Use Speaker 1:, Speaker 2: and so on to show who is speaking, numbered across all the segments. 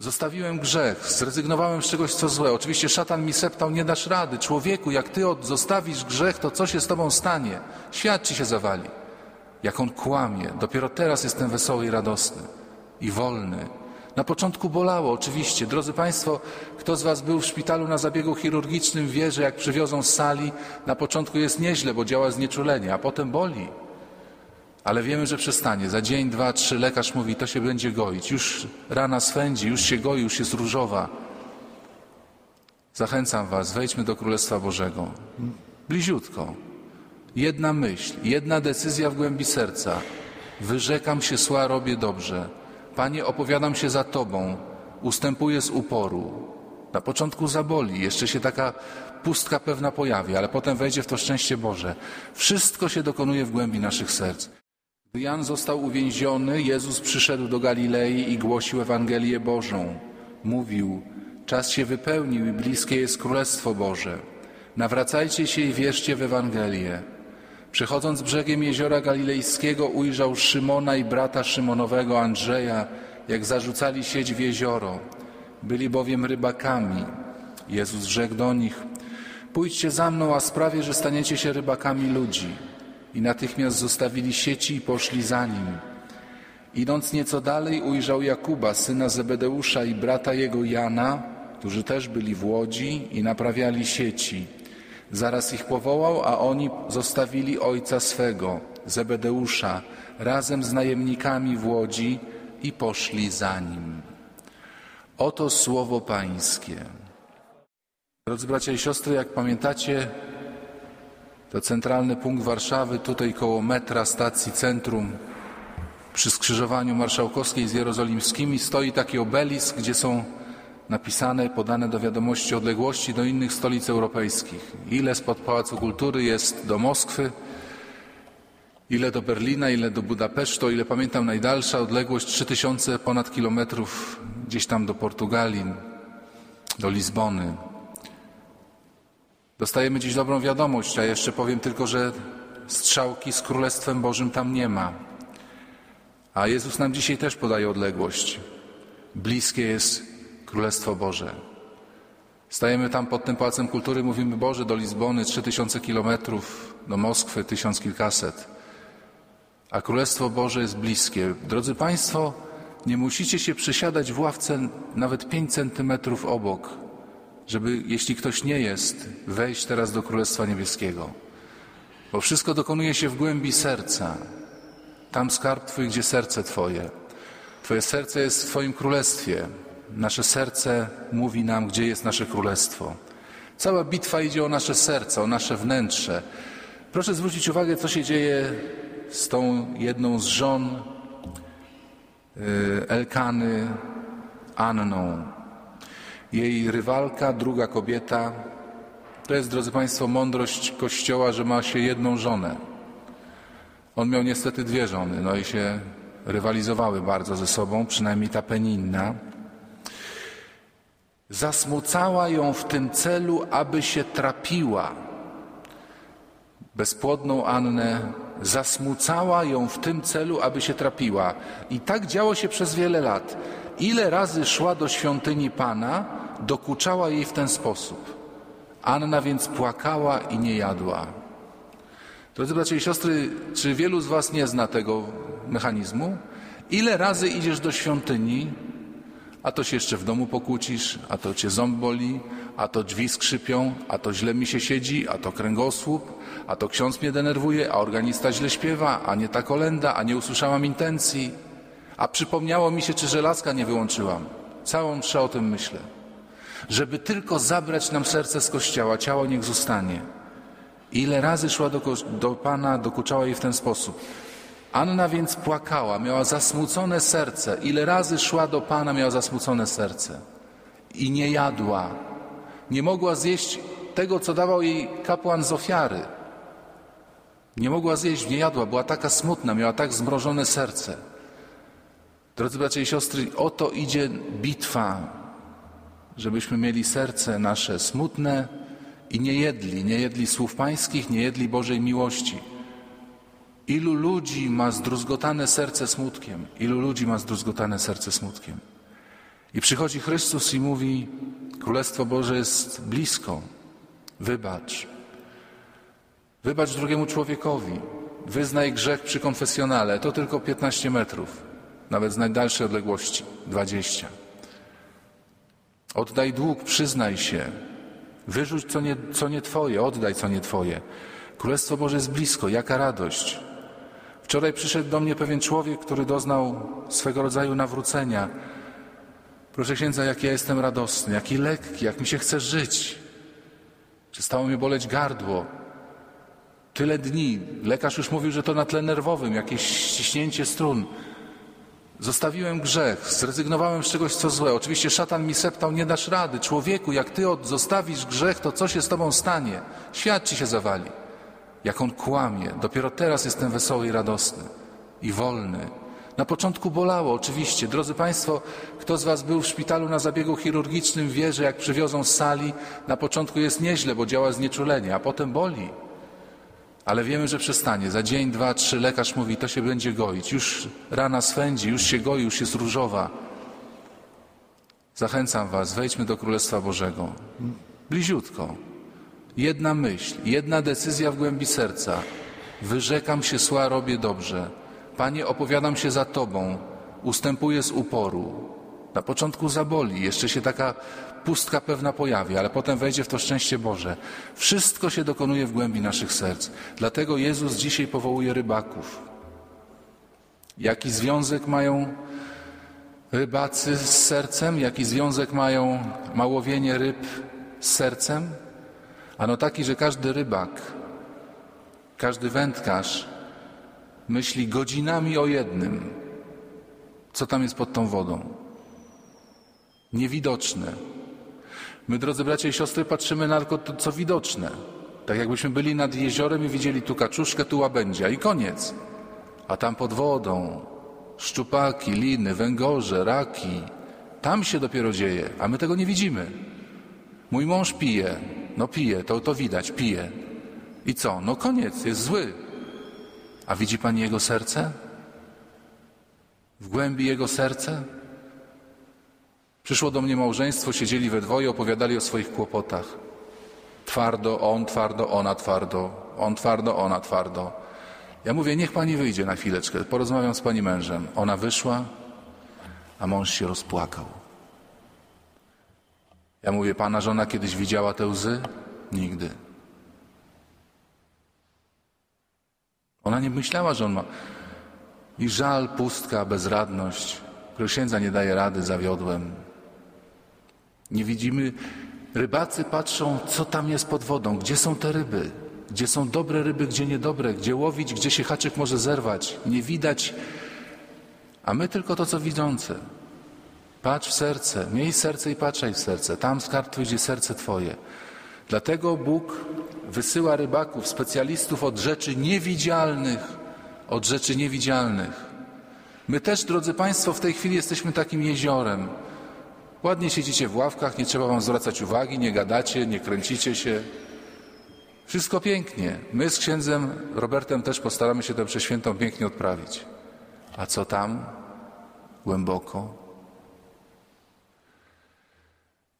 Speaker 1: Zostawiłem grzech, zrezygnowałem z czegoś, co złe. Oczywiście szatan mi septał, nie dasz rady. Człowieku, jak ty zostawisz grzech, to co się z tobą stanie? Świat ci się zawali. Jak on kłamie. Dopiero teraz jestem wesoły i radosny. I wolny. Na początku bolało, oczywiście. Drodzy Państwo, kto z Was był w szpitalu na zabiegu chirurgicznym, wie, że jak przywiozą z sali, na początku jest nieźle, bo działa znieczulenie, a potem boli. Ale wiemy, że przestanie. Za dzień, dwa, trzy lekarz mówi, to się będzie goić. Już rana swędzi, już się goi, już jest różowa. Zachęcam Was, wejdźmy do Królestwa Bożego. Bliziutko. Jedna myśl, jedna decyzja w głębi serca. Wyrzekam się zła, robię dobrze. Panie, opowiadam się za Tobą. Ustępuję z uporu. Na początku zaboli, jeszcze się taka pustka pewna pojawi, ale potem wejdzie w to szczęście Boże. Wszystko się dokonuje w głębi naszych serc. Gdy Jan został uwięziony, Jezus przyszedł do Galilei i głosił Ewangelię Bożą. Mówił, czas się wypełnił i bliskie jest Królestwo Boże. Nawracajcie się i wierzcie w Ewangelię. Przechodząc brzegiem jeziora galilejskiego, ujrzał Szymona i brata Szymonowego Andrzeja, jak zarzucali sieć w jezioro. Byli bowiem rybakami. Jezus rzekł do nich, pójdźcie za mną, a sprawię, że staniecie się rybakami ludzi. I natychmiast zostawili sieci i poszli za nim. Idąc nieco dalej, ujrzał Jakuba, syna Zebedeusza i brata jego Jana, którzy też byli w łodzi i naprawiali sieci. Zaraz ich powołał, a oni zostawili ojca swego, Zebedeusza, razem z najemnikami w łodzi i poszli za nim. Oto słowo Pańskie. Drodzy bracia i siostry, jak pamiętacie, to centralny punkt Warszawy, tutaj koło metra, stacji centrum, przy skrzyżowaniu marszałkowskiej z jerozolimskimi stoi taki obelisk, gdzie są napisane, podane do wiadomości odległości do innych stolic europejskich. Ile spod Pałacu Kultury jest do Moskwy, ile do Berlina, ile do Budapesztu, ile pamiętam najdalsza odległość 3000 ponad kilometrów gdzieś tam do Portugalii, do Lizbony. Dostajemy dziś dobrą wiadomość, a jeszcze powiem tylko, że strzałki z Królestwem Bożym tam nie ma. A Jezus nam dzisiaj też podaje odległość. Bliskie jest Królestwo Boże. Stajemy tam pod tym Pałacem Kultury, mówimy Boże, do Lizbony 3000 kilometrów, do Moskwy tysiąc kilkaset. A Królestwo Boże jest bliskie. Drodzy Państwo, nie musicie się przysiadać w ławce nawet 5 centymetrów obok, żeby, jeśli ktoś nie jest, wejść teraz do Królestwa Niebieskiego. Bo wszystko dokonuje się w głębi serca. Tam skarb Twój, gdzie serce Twoje. Twoje serce jest w Twoim królestwie. Nasze serce mówi nam, gdzie jest nasze królestwo. Cała bitwa idzie o nasze serce, o nasze wnętrze. Proszę zwrócić uwagę, co się dzieje z tą jedną z żon y, Elkany, Anną. Jej rywalka, druga kobieta, to jest, drodzy Państwo, mądrość Kościoła, że ma się jedną żonę. On miał niestety dwie żony, no i się rywalizowały bardzo ze sobą, przynajmniej ta Peninna. Zasmucała ją w tym celu, aby się trapiła. Bezpłodną Annę zasmucała ją w tym celu, aby się trapiła. I tak działo się przez wiele lat. Ile razy szła do świątyni Pana, dokuczała jej w ten sposób. Anna więc płakała i nie jadła. Drodzy bracia i siostry, czy wielu z Was nie zna tego mechanizmu? Ile razy idziesz do świątyni, a to się jeszcze w domu pokłócisz, a to cię ząb boli, a to drzwi skrzypią, a to źle mi się siedzi, a to kręgosłup, a to ksiądz mnie denerwuje, a organista źle śpiewa, a nie ta kolenda, a nie usłyszałam intencji, a przypomniało mi się, czy żelazka nie wyłączyłam. Całą mszę o tym myślę. Żeby tylko zabrać nam serce z kościoła, ciało niech zostanie. Ile razy szła do, do Pana, dokuczała jej w ten sposób. Anna więc płakała, miała zasmucone serce. Ile razy szła do Pana, miała zasmucone serce. I nie jadła. Nie mogła zjeść tego, co dawał jej kapłan z ofiary. Nie mogła zjeść, nie jadła, była taka smutna, miała tak zmrożone serce. Drodzy bracia i siostry, oto idzie bitwa, żebyśmy mieli serce nasze smutne i nie jedli, nie jedli słów pańskich, nie jedli Bożej miłości. Ilu ludzi ma zdruzgotane serce smutkiem? Ilu ludzi ma zdruzgotane serce smutkiem? I przychodzi Chrystus i mówi: Królestwo Boże jest blisko. Wybacz. Wybacz drugiemu człowiekowi. Wyznaj grzech przy konfesjonale. To tylko 15 metrów, nawet z najdalszej odległości 20. Oddaj dług, przyznaj się. Wyrzuć co nie, co nie Twoje, oddaj co nie Twoje. Królestwo Boże jest blisko, jaka radość. Wczoraj przyszedł do mnie pewien człowiek, który doznał swego rodzaju nawrócenia. Proszę księdza, jak ja jestem radosny, jaki lekki, jak mi się chce żyć. Przestało mi boleć gardło. Tyle dni. Lekarz już mówił, że to na tle nerwowym, jakieś ściśnięcie strun. Zostawiłem grzech, zrezygnowałem z czegoś, co złe. Oczywiście szatan mi septał, nie dasz rady. Człowieku, jak ty zostawisz grzech, to co się z tobą stanie? Świat ci się zawali. Jak on kłamie. Dopiero teraz jestem wesoły i radosny. I wolny. Na początku bolało, oczywiście. Drodzy Państwo, kto z Was był w szpitalu na zabiegu chirurgicznym, wie, że jak przywiozą z sali, na początku jest nieźle, bo działa znieczulenie, a potem boli. Ale wiemy, że przestanie. Za dzień, dwa, trzy lekarz mówi, to się będzie goić. Już rana swędzi, już się goi, już jest różowa. Zachęcam Was, wejdźmy do Królestwa Bożego. Bliziutko. Jedna myśl, jedna decyzja w głębi serca. Wyrzekam się sła, robię dobrze. Panie, opowiadam się za Tobą, ustępuję z uporu. Na początku zaboli, jeszcze się taka pustka pewna pojawi, ale potem wejdzie w to szczęście Boże. Wszystko się dokonuje w głębi naszych serc. Dlatego Jezus dzisiaj powołuje rybaków. Jaki związek mają rybacy z sercem? Jaki związek mają małowienie ryb z sercem? Ano taki, że każdy rybak, każdy wędkarz myśli godzinami o jednym, co tam jest pod tą wodą. Niewidoczne. My, drodzy bracia i siostry, patrzymy na to, co widoczne. Tak jakbyśmy byli nad jeziorem i widzieli tu kaczuszkę, tu łabędzia i koniec. A tam pod wodą szczupaki, liny, węgorze, raki. Tam się dopiero dzieje, a my tego nie widzimy. Mój mąż pije. No pije, to, to widać, pije. I co? No koniec, jest zły. A widzi Pani jego serce? W głębi jego serce? Przyszło do mnie małżeństwo, siedzieli we dwoje, opowiadali o swoich kłopotach. Twardo, on twardo, ona twardo, on twardo, ona twardo. Ja mówię, niech pani wyjdzie na chwileczkę, porozmawiam z pani mężem. Ona wyszła, a mąż się rozpłakał. Ja mówię, pana żona kiedyś widziała te łzy? Nigdy. Ona nie myślała, że on ma. I żal, pustka, bezradność. Księdza nie daje rady, zawiodłem. Nie widzimy. Rybacy patrzą, co tam jest pod wodą, gdzie są te ryby, gdzie są dobre ryby, gdzie niedobre, gdzie łowić, gdzie się haczyk może zerwać. Nie widać, a my tylko to, co widzące. Patrz w serce, miej serce i patrzaj w serce. Tam skarb Twój, gdzie serce Twoje. Dlatego Bóg wysyła rybaków, specjalistów od rzeczy niewidzialnych, od rzeczy niewidzialnych. My też, drodzy Państwo, w tej chwili jesteśmy takim jeziorem. Ładnie siedzicie w ławkach, nie trzeba Wam zwracać uwagi, nie gadacie, nie kręcicie się. Wszystko pięknie. My z księdzem Robertem też postaramy się tę przeświętą pięknie odprawić. A co tam? Głęboko,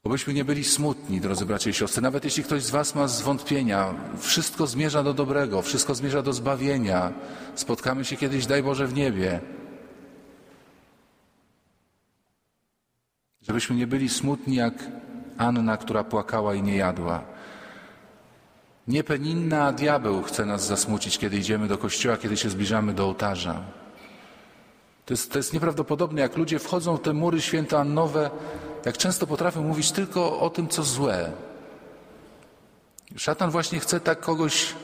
Speaker 1: Obyśmy nie byli smutni, drodzy bracia i siostry. Nawet jeśli ktoś z Was ma zwątpienia, wszystko zmierza do dobrego, wszystko zmierza do zbawienia. Spotkamy się kiedyś, daj Boże, w niebie. Żebyśmy nie byli smutni jak Anna, która płakała i nie jadła. Nie Peninna, a diabeł chce nas zasmucić, kiedy idziemy do kościoła, kiedy się zbliżamy do ołtarza. To jest, to jest nieprawdopodobne, jak ludzie wchodzą w te mury świętoannowe, jak często potrafią mówić tylko o tym, co złe. Szatan właśnie chce tak kogoś.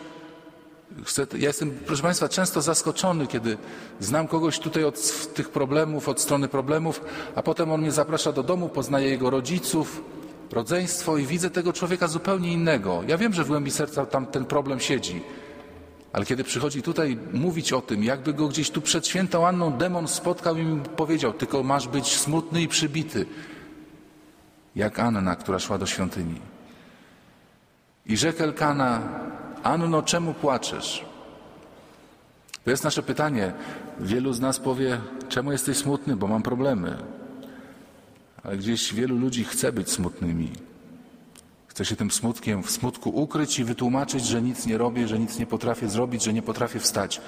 Speaker 1: Chce, ja jestem, proszę Państwa, często zaskoczony, kiedy znam kogoś tutaj od tych problemów, od strony problemów, a potem on mnie zaprasza do domu, poznaje jego rodziców, rodzeństwo i widzę tego człowieka zupełnie innego. Ja wiem, że w głębi serca tam ten problem siedzi, ale kiedy przychodzi tutaj mówić o tym, jakby go gdzieś tu przed świętą Anną demon spotkał i mi powiedział, tylko masz być smutny i przybity jak Anna, która szła do świątyni. I rzekł Elkana, Anno, czemu płaczesz? To jest nasze pytanie. Wielu z nas powie, czemu jesteś smutny, bo mam problemy. Ale gdzieś wielu ludzi chce być smutnymi. Chce się tym smutkiem w smutku ukryć i wytłumaczyć, że nic nie robię, że nic nie potrafię zrobić, że nie potrafię wstać.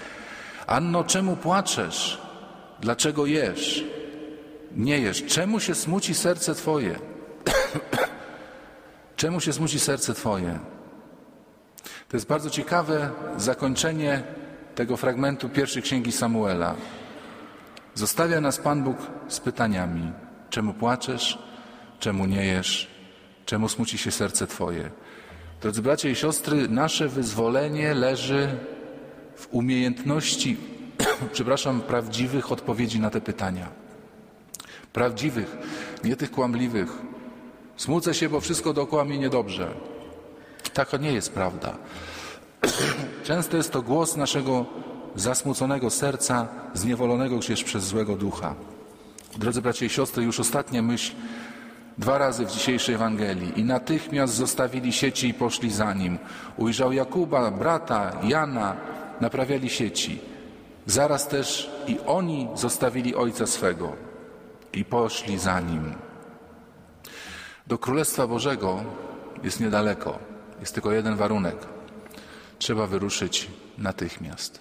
Speaker 1: Anno, czemu płaczesz? Dlaczego jesz? Nie jesz. Czemu się smuci serce Twoje? Czemu się smuci serce Twoje? To jest bardzo ciekawe zakończenie tego fragmentu pierwszej księgi Samuela. Zostawia nas Pan Bóg z pytaniami: czemu płaczesz? Czemu nie jesz? Czemu smuci się serce Twoje? Drodzy bracia i siostry, nasze wyzwolenie leży w umiejętności, przepraszam, prawdziwych odpowiedzi na te pytania. Prawdziwych, nie tych kłamliwych. Smucę się, bo wszystko dookoła mnie niedobrze. Taka nie jest prawda. Często jest to głos naszego zasmuconego serca, zniewolonego gdzieś przez złego ducha. Drodzy bracia i siostry, już ostatnia myśl dwa razy w dzisiejszej Ewangelii. I natychmiast zostawili sieci i poszli za nim. Ujrzał Jakuba, brata, Jana, naprawiali sieci. Zaraz też i oni zostawili ojca swego i poszli za nim. Do Królestwa Bożego jest niedaleko. Jest tylko jeden warunek. Trzeba wyruszyć natychmiast.